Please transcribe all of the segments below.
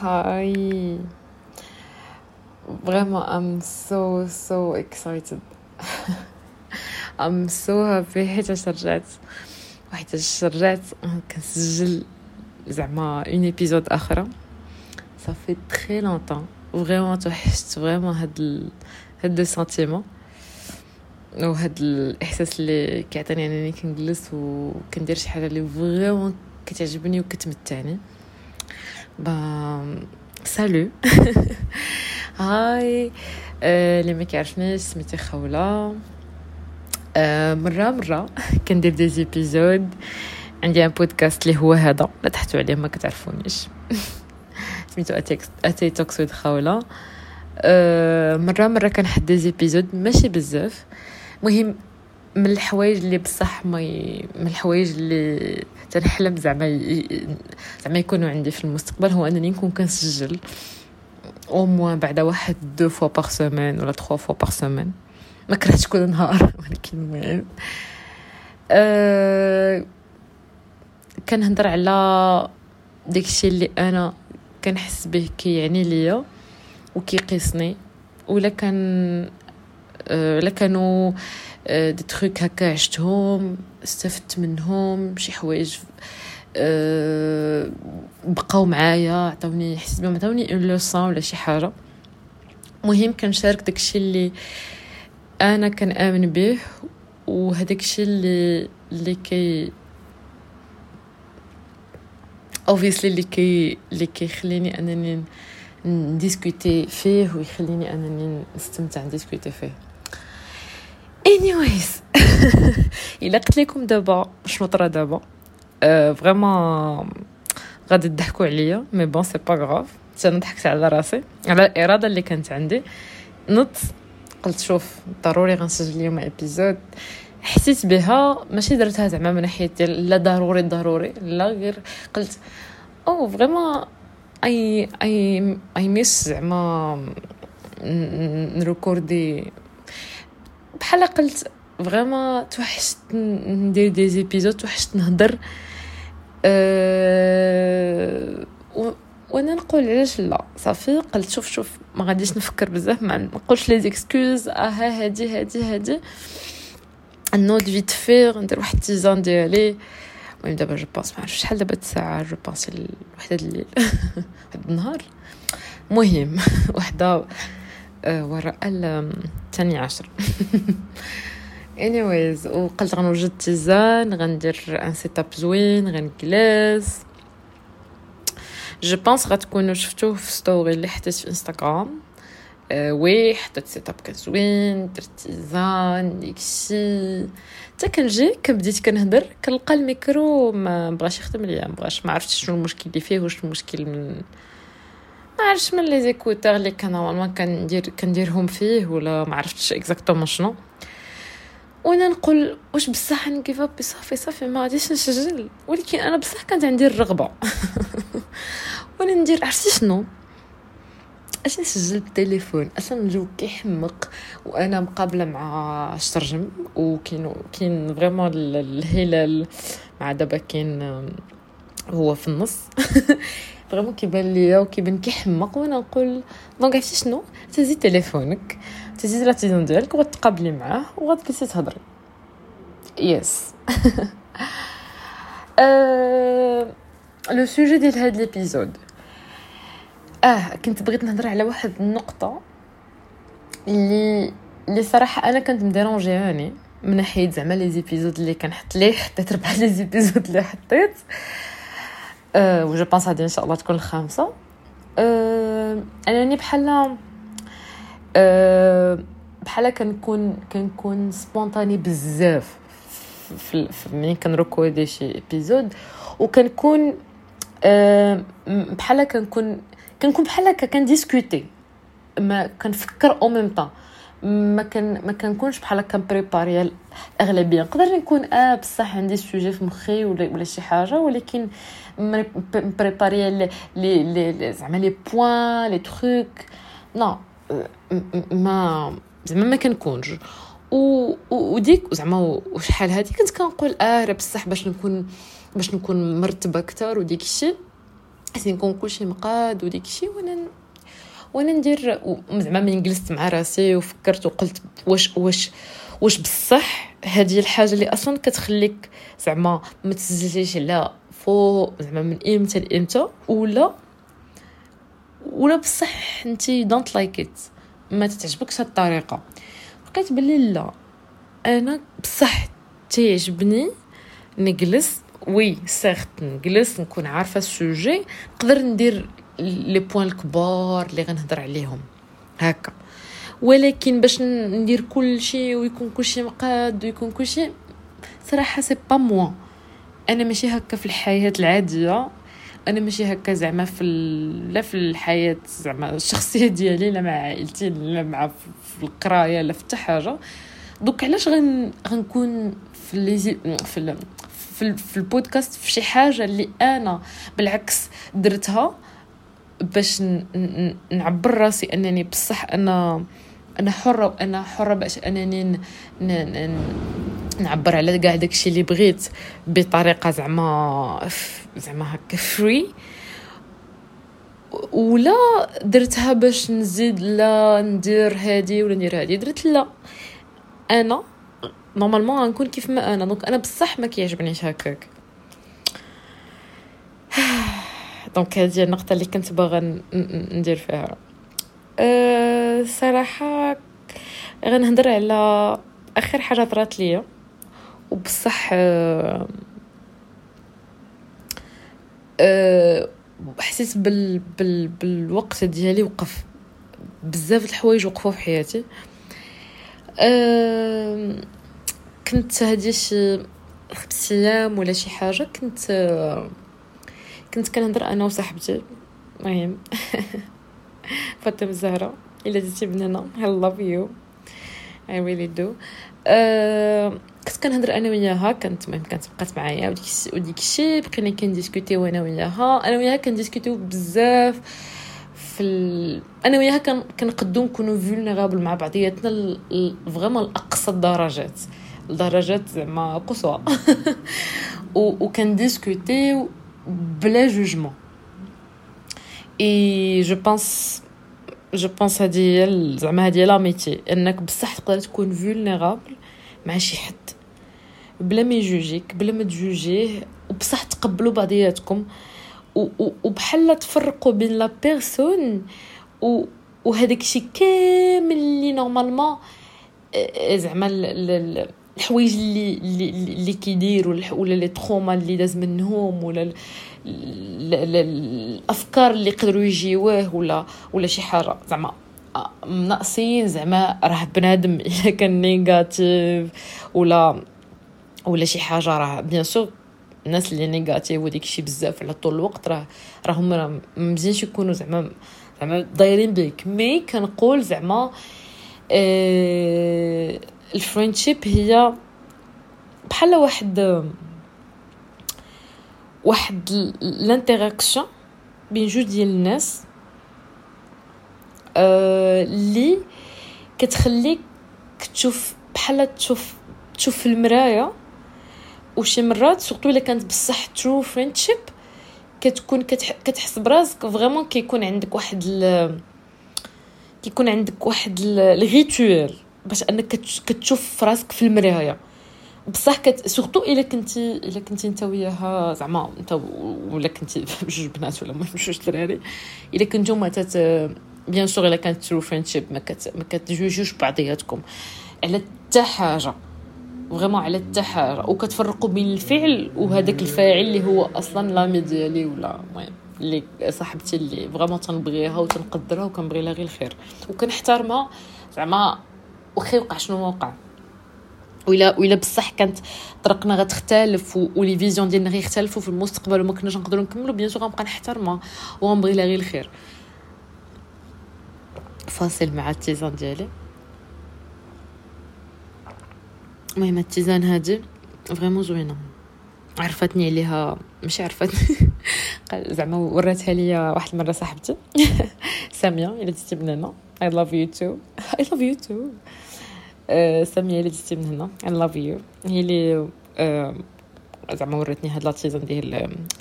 Hi. Vraiment, I'm so so excited. I'm so happy. حيت رجعت واحد رجعت كنسجل زعما un épisode أخرى صافي très longtemps vraiment توحشت vraiment هاد ال... هاد le sentiment وهاد الاحساس اللي كيعطيني انني كنجلس وكندير شي حاجة اللي vraiment كتعجبني وكتمتعني با سالو هاي اللي ما كيعرفنيش سميتي خوله آه، مره مره كندير دي زيبيزود عندي ان بودكاست اللي هو هذا لا تحتوا عليه ما كتعرفونيش سميتو اتي توكس ويد خوله آه، مره مره كنحط دي زيبيزود ماشي بزاف مهم من الحوايج اللي بصح ما ي... من الحوايج اللي تنحلم زعما ي... زعما يكونوا عندي في المستقبل هو أنني نكون كنسجل au moins بعد واحد deux fois par semaine ولا trois fois par semaine ما كرهتش كل نهار ولكن المهم أه... كنهضر على داكشي اللي أنا كنحس به كيعني ليا وكيقيسني ولا كان. لا كانوا des trucs هكا عشتهم استفدت منهم شي حوايج أه بقاو معايا عطاوني حسيت بهم عطاوني une leçon ولا شي حاجة. مهم كنشارك داكشي اللي أنا كنامن به وهداك الشيء اللي اللي كي obsess لي اللي كي اللي كيخليني أنني ن discuter فيه ويخليني أنني نستمتع ن discuter فيه. Anyways. إلا قلت لكم دابا شنو طرا دابا. vraiment غادي تضحكوا عليا mais bon c'est pas grave أنا ضحكت على راسي على الإرادة اللي كانت عندي. نط. قلت شوف ضروري غنسجل اليوم épisode حسيت بها ماشي درتها زعما من ناحية لا ضروري ضروري لا غير. قلت أو فريمون اي اي اي ميس زعما نريكوردي بحال قلت فريمون توحشت ندير دي زيبيزود توحشت نهضر. أه وأنا نقول علاش لا. صافي قلت شوف شوف ما غاديش نفكر بزاف ما نقولش لي زيكسكوز آه هادي هادي هادي. نوض vite fait ندير واحد tisane ديالي المهم دابا je pense ما عرفتش شحال دابا الساعة je pense وحده الليل واحد النهار مهم وحده وراء الثاني عشر. Anyways وقلت غنوجد tisane غندير un setup زوين غنجلس. je pense غتكونوا شفتوه في story اللي حطيت في انستغرام أه oui حطيت setup كان زوين درت tisane ديكشي حتى كنجي كبديت كنهضر كنلقى الميكرو ما بغاش يخدم ليا ما بغاش ما عرفتش شنو المشكل اللي فيه واش المشكل من ما عرفتش من les écouteurs اللي كان normalement كندير كنديرهم فيه ولا ما عرفتش exactement شنو. وأنا نقول واش بصح ن give up صافي صافي ما غاديش نسجل. ولكن أنا بصح كانت عندي الرغبة. وأنا ندير عرفتي شنو؟ أش نسجل بالتليفون؟ أصلا الجو كيحمق؟ وأنا مقابلة مع الشرجم وكاين كاين vraiment الهلال. مع دابا كاين هو في النص. vraiment كيبان ليا وكيبان كيحمق وأنا نقول donc عرفتي شنو تهزي تليفونك تهزي la tisane ديالك وغتقابلي معاه وغتجلسي تهضري yes le sujet ديال هاد l'épisode آه كنت بغيت نهضر على واحد النقطة اللي اللي صراحة أنا كنت م déranger اني من ناحية زعما les épisodes اللي كنحط ليه حطيت ربع les épisodes اللي حطيت. أه و je pense هادي إن شاء الله تكون الخامسة. أه انني بحال أه بحال كنكون كنكون spontanée بزاف ملي كن recorder شي épisode. وكنكون أه بحال كنكون كنكون بحال هكا كن discuter ما كنفكر أو ميم طون. ما كان ما كنكونش بحال هكا préparée الاغلبيه نقدر نكون آه بصح عندي sujet في مخي ولا ولا شي حاجة ولكن préparer les les زعما les points les trucs. Non ما زعما ما كنكونش. و وديك زعما وشحال هادي كنت كنقول آه راه بصح باش نكون باش نكون مرتبة أكثر وديك الشيء. حسين نكون كلشي مقاد وديك الشيء وأنا وأنا ندير زعما من جلست مع راسي وفكرت وقلت واش واش واش بصح هذه الحاجة اللي أصلا كتخليك زعما ما تزلتيش على فوق زعما من إمتى لإمتى ولا ولا بصح أنت don't like it ما تتعجبكش هاد الطريقة لقيت بلي لا أنا بصح تيعجبني نجلس oui certes نجلس نكون عارفة ال sujet نقدر ندير les points الكبار اللي غنهضر عليهم هكا. ولكن باش ندير كل شيء ويكون كل شيء مقاد ويكون كل شيء صراحة c'est pas moi أنا ماشي هكا في الحياة العادية أنا ماشي هكا زعما في لا في الحياة زعما الشخصية ديالي لا مع عائلتي لا مع في القراية لا في حتى حاجة. دوك علاش غن غنكون في لي في في, في البودكاست في شي حاجة اللي أنا بالعكس درتها. باش نعبر راسي أنني بصح أنا أنا حرة وأنا حرة باش أنني نعبر على كاع داكشي اللي بغيت بطريقة زعما زعما هكا vrai ولا درتها باش نزيد لا ندير هادي ولا ندير هادي درت لا. أنا normalement غنكون كيف ما أنا. donc أنا بصح ما كيعجبنيش هكاك. donc هذه النقطة اللي كنت باغا ندير فيها. أه صراحة غنهضر على آخر حاجة طرات ليا. وبصح أه أه حسيت بال بال بالوقت ديالي وقف بزاف الحوايج وقفوا في حياتي. أه كنت هادي شي خمس أيام ولا شي حاجة كنت كنت كنهضر أنا وصاحبتي. المهم. فاطمة الزهراء إلا جيتي من هنا I love you. I really do. أه كنت كنهضر أنا وياها. كانت المهم كانت بقات معايا. وديك الشيء بقينا كن discuter يو أنا وياها. أنا وياها كن discuter يو بزاف في ال... أنا وياها كنقدو نكونوا vulnérables مع بعضياتنا vraiment لأقصى الدرجات. لدرجات زعما قصوى. وكن discuter يو بلا jugement et je pense je pense هادي زعما هادي l'amitié إنك بصح تقدر تكون vulnérable مع شي حد. بلا ما يجوجيك بلا ما تجوجيه وبصح تقبلوا بعضياتكم. وبحال تفرقوا بين la personne وهذاك الشيء كامل اللي normalement زعما الحوايج اللي اللي, اللي كيديروا ولا les traumas اللي داز منهم ولا الأفكار اللي يقدروا يجيوه ولا ولا شي حاجة. زعما آه، ناقصين زعما راه بنادم إلا كان négatif ولا ولا شي حاجة. راه bien sûr الناس اللي négatifs وديك الشيء بزاف على طول الوقت راه راهم راه مزيانش يكونوا زعما زعما دايرين بيك. mais كنقول زعما آه ال friendship هي بحال واحد واحد l'interaction بين جوج ديال الناس اللي آه كتخليك تشوف بحال تشوف تشوف في المرايه وشي مرات surtout إلا كانت بصح true friendship كتكون كتح... كتحس براسك vraiment كيكون عندك واحد. كيكون عندك واحد ال rituel باش أنك كتشوف راسك في المراية. بصح كت surtout إلا كنتي إلا كنتي أنت وياها زعما أنت ولا كنتي بجوج بنات ولا المهم بجوج دراري إلا كنتو ما تت bien sûr إلا كانت true friendship ما كت ما كتجوجوش بعضياتكم. على حتى حاجة. vraiment على حتى حاجة. وكتفرقوا بين الفعل وهذاك الفاعل اللي هو أصلا l'amie ديالي ولا المهم. اللي صاحبتي اللي vraiment تنبغيها وتنقدرها وكنبغي لها غير الخير. وكنحترمها. زعما وخا يوقع شنو وقع وإلا وإلا بصح كانت طرقنا غتختلف و les visions ديالنا غيختلفوا في المستقبل وما كناش نقدروا نكملوا bien sûr غنبقى نحترمها وغنبغي لها غير الخير. فاصل مع ال tisane ديالي. المهم ال tisane هادي vraiment زوينة. عرفتني عليها ماشي عرفتني. زعما وراتها ليا واحد المرة صاحبتي. سامية إلا جيتي من هنا I love you too. I love you سامية اللي جيتي من هنا I love you. هي اللي زعما وراتني هاد لاتيزان ديال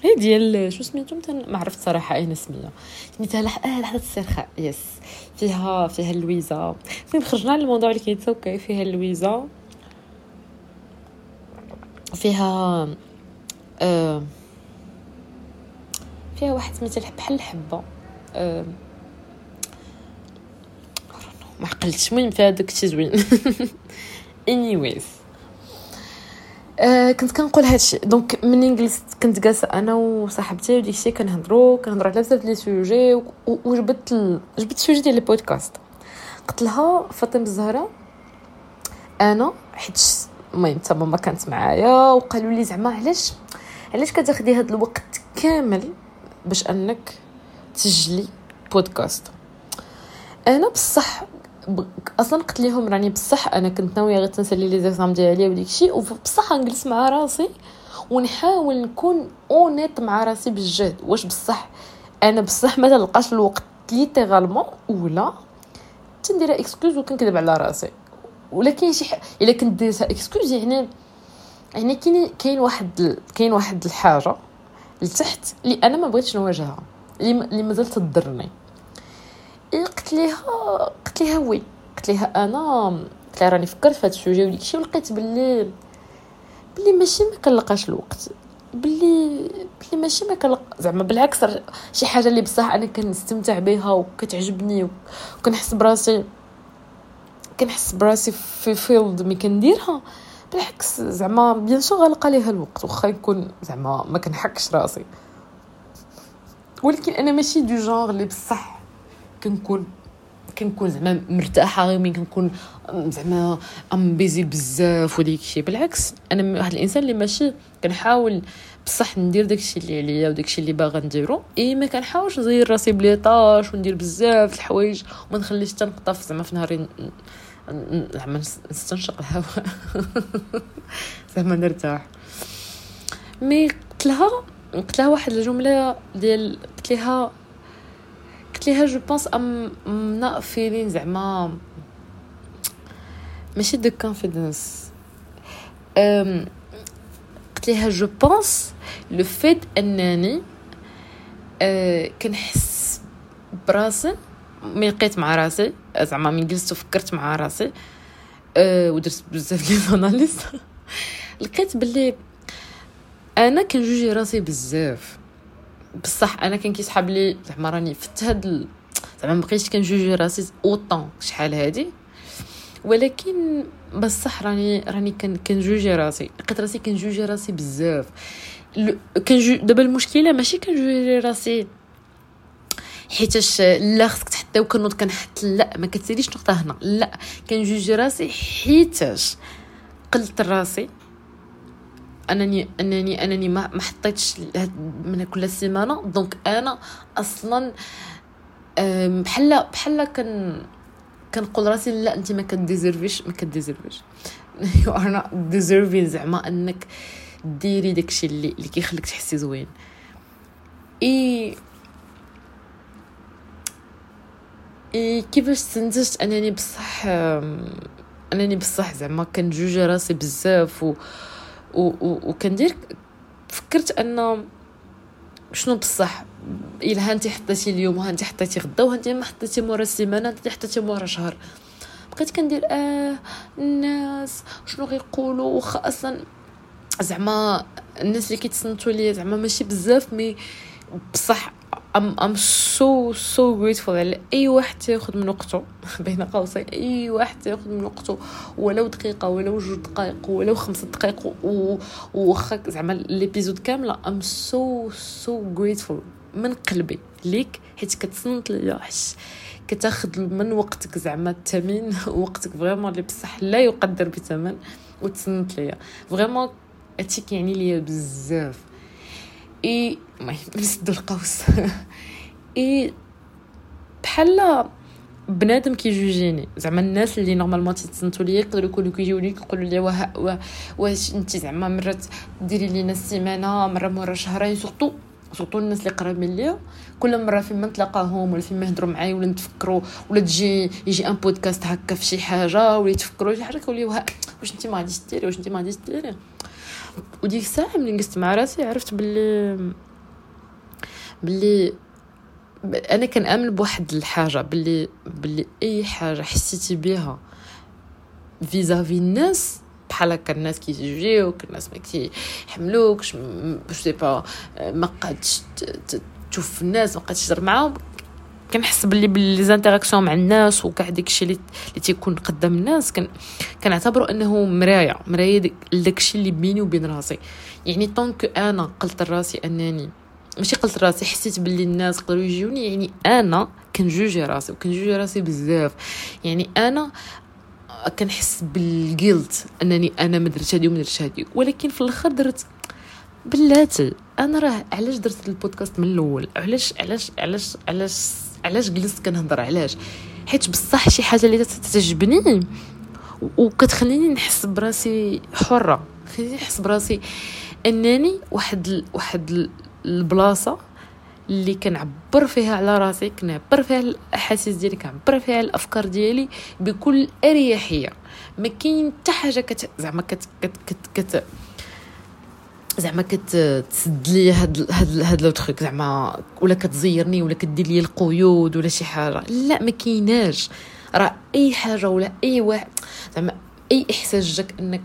هي ديال شو سميتو ما عرفت صراحة اين سميه سميتها لح... آه لحظه السرخاء يس فيها فيها اللويزه المهم خرجنا على الموضوع اللي كيتسوكي فيها اللويزه فيها آه فيها واحد سميتها بحال الحبه آه ما عقلتش المهم فيها داكشي زوين. Anyways. آه كنت كنقول هادشي. donc من جلست كنت جالسة أنا وصاحبتي وديك الشيء كنهضروا كنهضروا على بزاف les sujets وجبت ال... جبت ال sujet ديال البودكاست. قلت لها فاطمة الزهراء أنا حيت المهم حتى ماما كانت معايا وقالوا لي زعما علاش علاش كتاخدي هذا الوقت كامل باش أنك تسجلي بودكاست؟ أنا بصح أصلا قلت لهم راني بصح أنا كنت ناوية غير تنسالي les examens ديالي وديك الشيء وبصح نجلس مع راسي ونحاول نكون honnête مع راسي بالجهد. واش بصح؟ أنا بصح ما تلقاش الوقت littéralement ولا تندير excuse وكنكذب على راسي. ولكن شي ح... إلا كنت ديرها excuse يعني يعني كاين كاين واحد كاين واحد الحاجة لتحت اللي أنا ما بغيتش نواجهها اللي مازال تضرني. قلت ليها قلت ليها oui قلت ليها أنا. قلت لها راني فكرت في هذا ال sujet الشيء ولقيت باللي بلي ماشي ما كنلقاش الوقت. بلي بلي ماشي ما كنلق زعما بالعكس شي حاجة اللي بصح أنا كنستمتع بها وكتعجبني وكنحس براسي كنحس براسي في field مي كنديرها. بالعكس زعما bien sûr غنلقى ليها الوقت واخا يكون زعما ما كنحكش راسي. ولكن أنا ماشي de genre اللي بصح كنكون كنكون زعما مرتاحة غير مين كنكون زعما I'm busy بزاف وديك الشيء. بالعكس أنا واحد الإنسان اللي ماشي كنحاول بصح ندير داكشي اللي عليا وداكشي اللي باغا نديرو إي ما كنحاولش نزير راسي ب les tâches وندير بزاف الحوايج وما نخليش حتى نقطه زعما في نهاري زعما نستنشق الهواء. زعما نرتاح. mais قلت لها قلت لها واحد الجملة ديال قلت لها قلت لها je pense I'm feeling زعما ماشي de confidence قلت لها je pense le fait أنني أه كنحس براسي mais لقيت مع راسي زعما من جلست وفكرت مع راسي أه ودرت بزاف les analyses لقيت باللي أنا كنجوجي راسي بزاف. بصح أنا كان كيسحب لي زعما راني فت هاد. زعما مبقيتش كنجوجي راسي autant شحال هادي. ولكن بصح راني راني كنجوجي راسي. لقيت راسي كنجوجي راسي بزاف. كنجو دابا المشكلة ماشي كنجوجي راسي. حيتاش لا خصك تحطي وكنوض كنحط لا ما كتسيريش نقطة هنا. لا كنجوجي راسي حيتاش قلت راسي. انني انني أنني ما حطيتش من كل سيمانه donc أنا أصلا بحال بحال كن كنقول راسي لا انت ما كديزيرفيش ما كديزيرفيش. you are not deserving زعما أنك ديري داكشي اللي اللي كيخليك تحسي زوين. إي إي كيفاش استنتجت أنني بصح أنني بصح زعما كنجوجي راسي بزاف و وكندير فكرت أن شنو بصح؟ الا انت حطيتي اليوم وانت حطيتي غدا وانت ما حطيتي مورا السيمانة انت حطيتي مورا شهر. بقيت كندير آه الناس شنو غيقولوا واخا أصلا زعما الناس اللي كيتصنتوا ليا زعما ماشي بزاف mais بصح I'm I'm so so grateful على أي واحد تاخذ من وقته بين قوسين أي واحد تاخذ من وقته. ولو دقيقة ولو جوج دقائق ولو خمس دقائق واخا زعما l'épisode كامله I'm so so grateful من قلبي ليك حيت كتصنت ليا. كتاخذ من وقتك زعما الثمين وقتك vraiment اللي بصح لا يقدر بثمن وتصنت ليا. vraiment هادشي كيعني ليا بزاف. إي نسدو القوس. إي بحال بنادم كيجوجيني. زعما الناس اللي normalement تيتصنتوا ليا يقدروا يكونوا كيجوجيوك يقولوا لي واه واش انت زعما مرات ديري لينا السيمانة مرة مره شهرين surtout surtout الناس اللي قرابين ليا كل مرة فيما نتلاقاهم ولا فيما يهضروا معايا ولا نتفكروا ولا تجي يجي un podcast هكا في شي حاجة ولا يتفكروا شي حاجة كيقولوا لي واش انت ما غاديش ديري واش انت ما غاديش ديري؟ وديك الساعة ملي جلست مع راسي عرفت باللي باللي أنا كنأمن بواحد الحاجة باللي باللي أي حاجة حسيتي بها vis-à-vis الناس بحال هكا الناس كيجوجيوك الناس ما كيحملوكش c'est pas ما قادش تشوف الناس ما قادش تهضر معاهم. كنحس باللي باللي les interactions مع الناس وكاع داكشي اللي تيكون قدام الناس. كن كنعتبروا انه مرايه مرايه داكشي اللي بيني وبين راسي. يعني donc أنا قلت لراسي انني ماشي قلت راسي حسيت باللي الناس قدروا يجوجيوني يعني أنا كنجوجي راسي وكنجوجي راسي بزاف. يعني أنا كنحس بال guilt أنني أنا ما درت هادي وما درتش هادي. ولكن في الآخر درت بلاتي. أنا راه علاش درت البودكاست من الأول؟ علاش علاش علاش علاش علاش جلست كنهضر علاش؟ حيت بصح شي حاجة اللي تعجبني وكتخليني نحس براسي حرة. خليني نحس براسي أنني واحد واحد البلاصة اللي كنعبر فيها على راسي كنعبر فيها الأحاسيس ديالي كنعبر فيها الأفكار ديالي بكل أريحية. ما كاين حتى حاجة كت زعما كت كت كت, كت زعما كتسد لي هاد هاد هاد le truc زعما ولا كتزيرني ولا كدير لي القيود ولا شي حاجة. لا ما كايناش. راه أي حاجة ولا أي واحد زعما أي إحساس جاك انك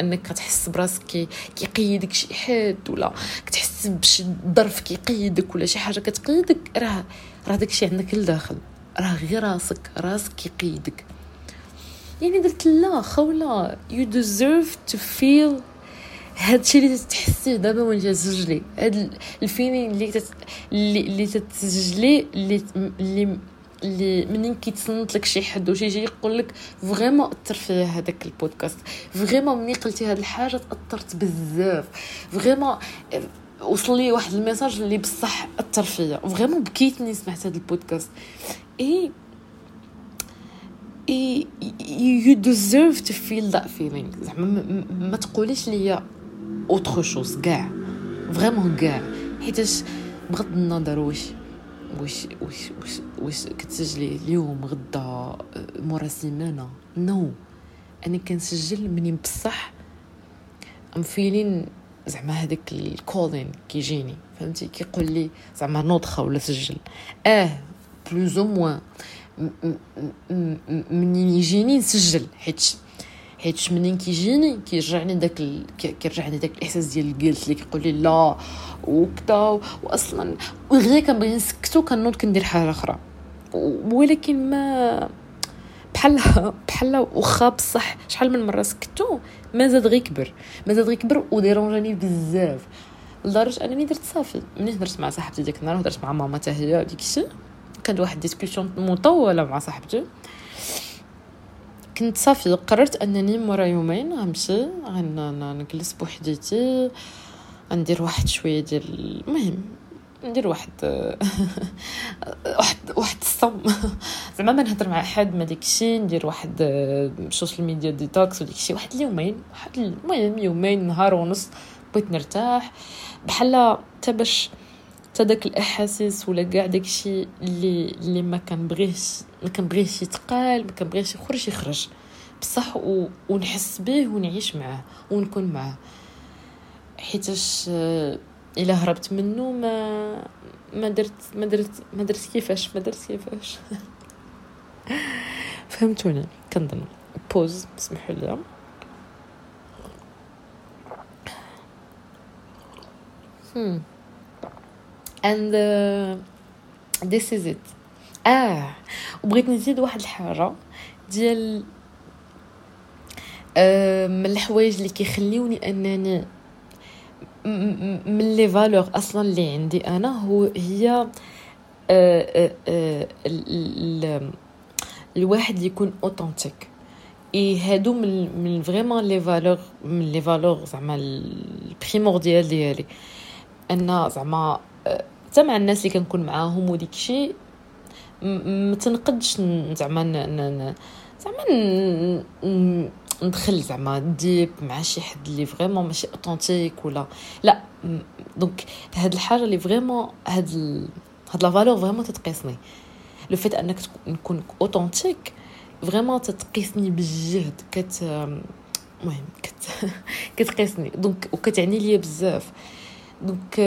أنك كتحس براسك كي كيقيدك شي حد ولا كتحس بشي ظرف كيقيدك ولا شي حاجة كتقيدك راه راه داكشي عندك لداخل. راه غير راسك راسك كيقيدك. يعني درت لا خولا you deserve to feel هادشي اللي تحسيه دابا وانت تسجلي هاد الفيلين اللي تت... اللي تتسجلي اللي اللي اللي منين كيتصنت لك شي حد وشي يجي يقول لك vraiment أثر فيا هذاك البودكاست. vraiment ملي قلتي هاد الحاجة تأثرت بزاف. vraiment وصل لي واحد ال message اللي بصح أثر فيا. vraiment بكيتني سمعت هاد البودكاست. et et you deserve to feel that feeling زعما ما تقوليش ليا autre chose كاع vraiment كاع حيتاش بغض النظر واش واش واش واش واش كتسجلي اليوم غدا مورا سيمانه no no. أنا كنسجل مني بصح I'm feeling زعما هذاك ال calling كيجيني فهمتي كيقول لي زعما نوضخه ولا سجل آه plus ou moins منين يجيني نسجل حيت حيت منين كيجيني كيرجعني داك ال... كيرجعني داك الإحساس ديال الجلد اللي كيقول لي لا وكذا واصلا. غير كنبغي نسكتو كنوض كندير حاجة أخرى. ولكن ما بحال بحال واخا بصح شحال من مرة سكتو ما زاد غير كبر. ما زاد غير كبر و dérangeani بزاف. لدرجة أنني درت صافي. ملي هضرت مع صاحبتي ديك النهار؟ هضرت مع ماما حتى هي. ديك الشيء كانت واحد discussion مطولة مع صاحبتي. كنت صافي قررت أنني مورا يومين غنمشي غنجلس بوحديتي غندير واحد شوية ديال المهم ندير واحد واحد واحد الصم. زعما ما نهضر مع حد ما داكشي ندير واحد ال social media detox وداك الشيء واحد اليومين واحد المهم يومين نهار ونص بغيت نرتاح. بحال حتى باش حتى داك الإحاسيس ولا كاع داكشي اللي اللي ما كنبغيهش ما كنبغيهش يتقال ما كنبغيهش يخرج يخرج. بصح و... ونحس به ونعيش معاه ونكون معاه. حيتاش آه، إلا هربت منه ما ما درت ما درت ما درت كيفاش ما درت كيفاش. فهمتوني؟ كنظن. بوز سمحوا لي. hmm. And uh, this is it. آه. وبغيت نزيد واحد الحاجة ديال آه من الحوايج اللي كيخليوني أنني من les valeurs أصلا اللي عندي أنا هو هي آه آه الواحد يكون authentique et هادو من من vraiment les valeurs من les valeurs زعما ال primordiales ديالي. ان زعما حتى مع الناس اللي كنكون معاهم وديك الشيء ما تنقدش زعما زعما ندخل زعما deep مع شي حد اللي vraiment ماشي authentique ولا لا donc هاد الحاجة اللي vraiment هاد ال... هاد la valeur vraiment تتقيسني. le fait أنك نكون authentique vraiment تتقيسني بالجهد كت المهم كت كتقيسني. donc وكتعني ليا بزاف. دونك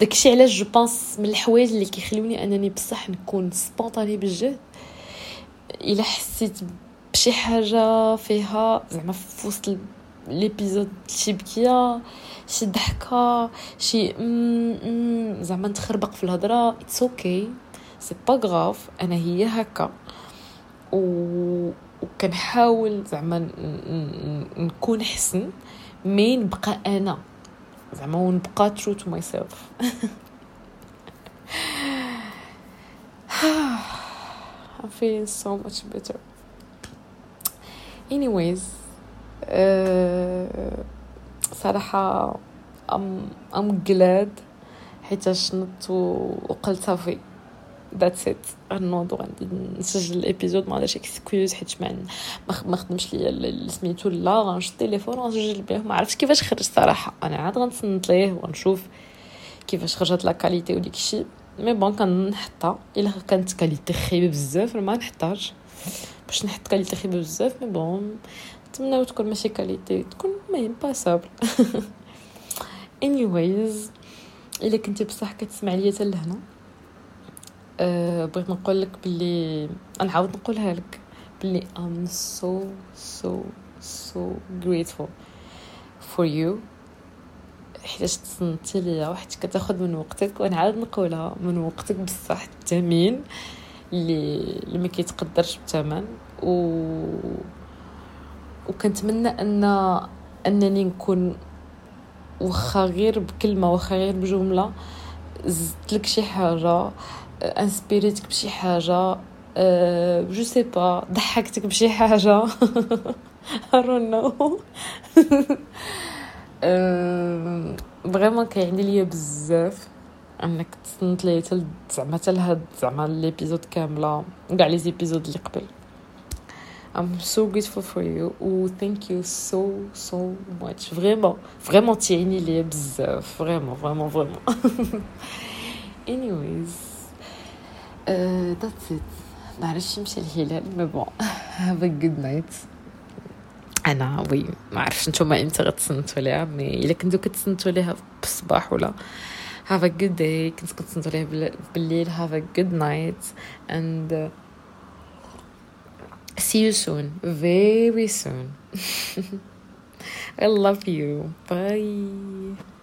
داكشي علاش je pense من الحوايج اللي كيخلوني أنني بصح نكون spontanée بالجهد. إلا حسيت بشي حاجة فيها زعما في وسط l'épisode شي بكية شي ضحكة شي زعما نتخربق في الهضرة it's okay c'est pas grave أنا هي هكا. و وكنحاول زعما نكون حسن mais نبقى أنا. زعما ونبقى true to myself I'm feeling so much better anyways uh, صراحة I'm, I'm glad حيت شنط وقلت صافي that's it غنوض نسجل ال épisode ما عندهاش excuse حيت ما ما خدمش ليا سميتو لا غنشد التليفون وغنسجل به. ما عرفتش كيفاش خرج صراحة. أنا عاد غنصنت ليه ونشوف كيفاش خرجت la qualité وديك الشيء. mais bon كنحطها إلا كانت qualité خايبة بزاف ما نحتاج باش نحط qualité خايبة بزاف mais bon نتمنى تكون ماشي qualité تكون مهم passable anyways إلا كنتي بصح كتسمع ليا حتى لهنا. أه بغيت نقول لك بلي نعاود نقولها لك بلي I'm so so so grateful for you. حيت تصنتي ليا وحيت كتاخد من وقتك ونعاود نقولها من وقتك بصح الثمين اللي اللي ما كيتقدرش بثمن و وكنتمنى ان أنني نكون واخا غير بكلمة واخا غير بجملة زدت لك شي حاجة. inspirيتك بشي حاجة je sais pas ضحكتك بشي حاجة don't know. vraiment كيعني ليا بزاف انك تصنت لي زعما حتى لهاد زعما l'épisode كامله كاع les épisodes اللي قبل I'm so grateful for you. و thank you so so much. Vraiment. Vraiment تعني ليا بزاف vraiment vraiment vraiment. Anyways. that's it معرفتش يمشي الهلال mais bon have a good night أنا oui ما عرفتش نتوما إمتى غتصنتوا ليها mais إلا كنتو كتصنتوا ليها بالصباح ولا. Have a good day. كنت كتصنتوا ليها بالليل. Have a good night. And uh, see you soon. Very soon. I love you. Bye.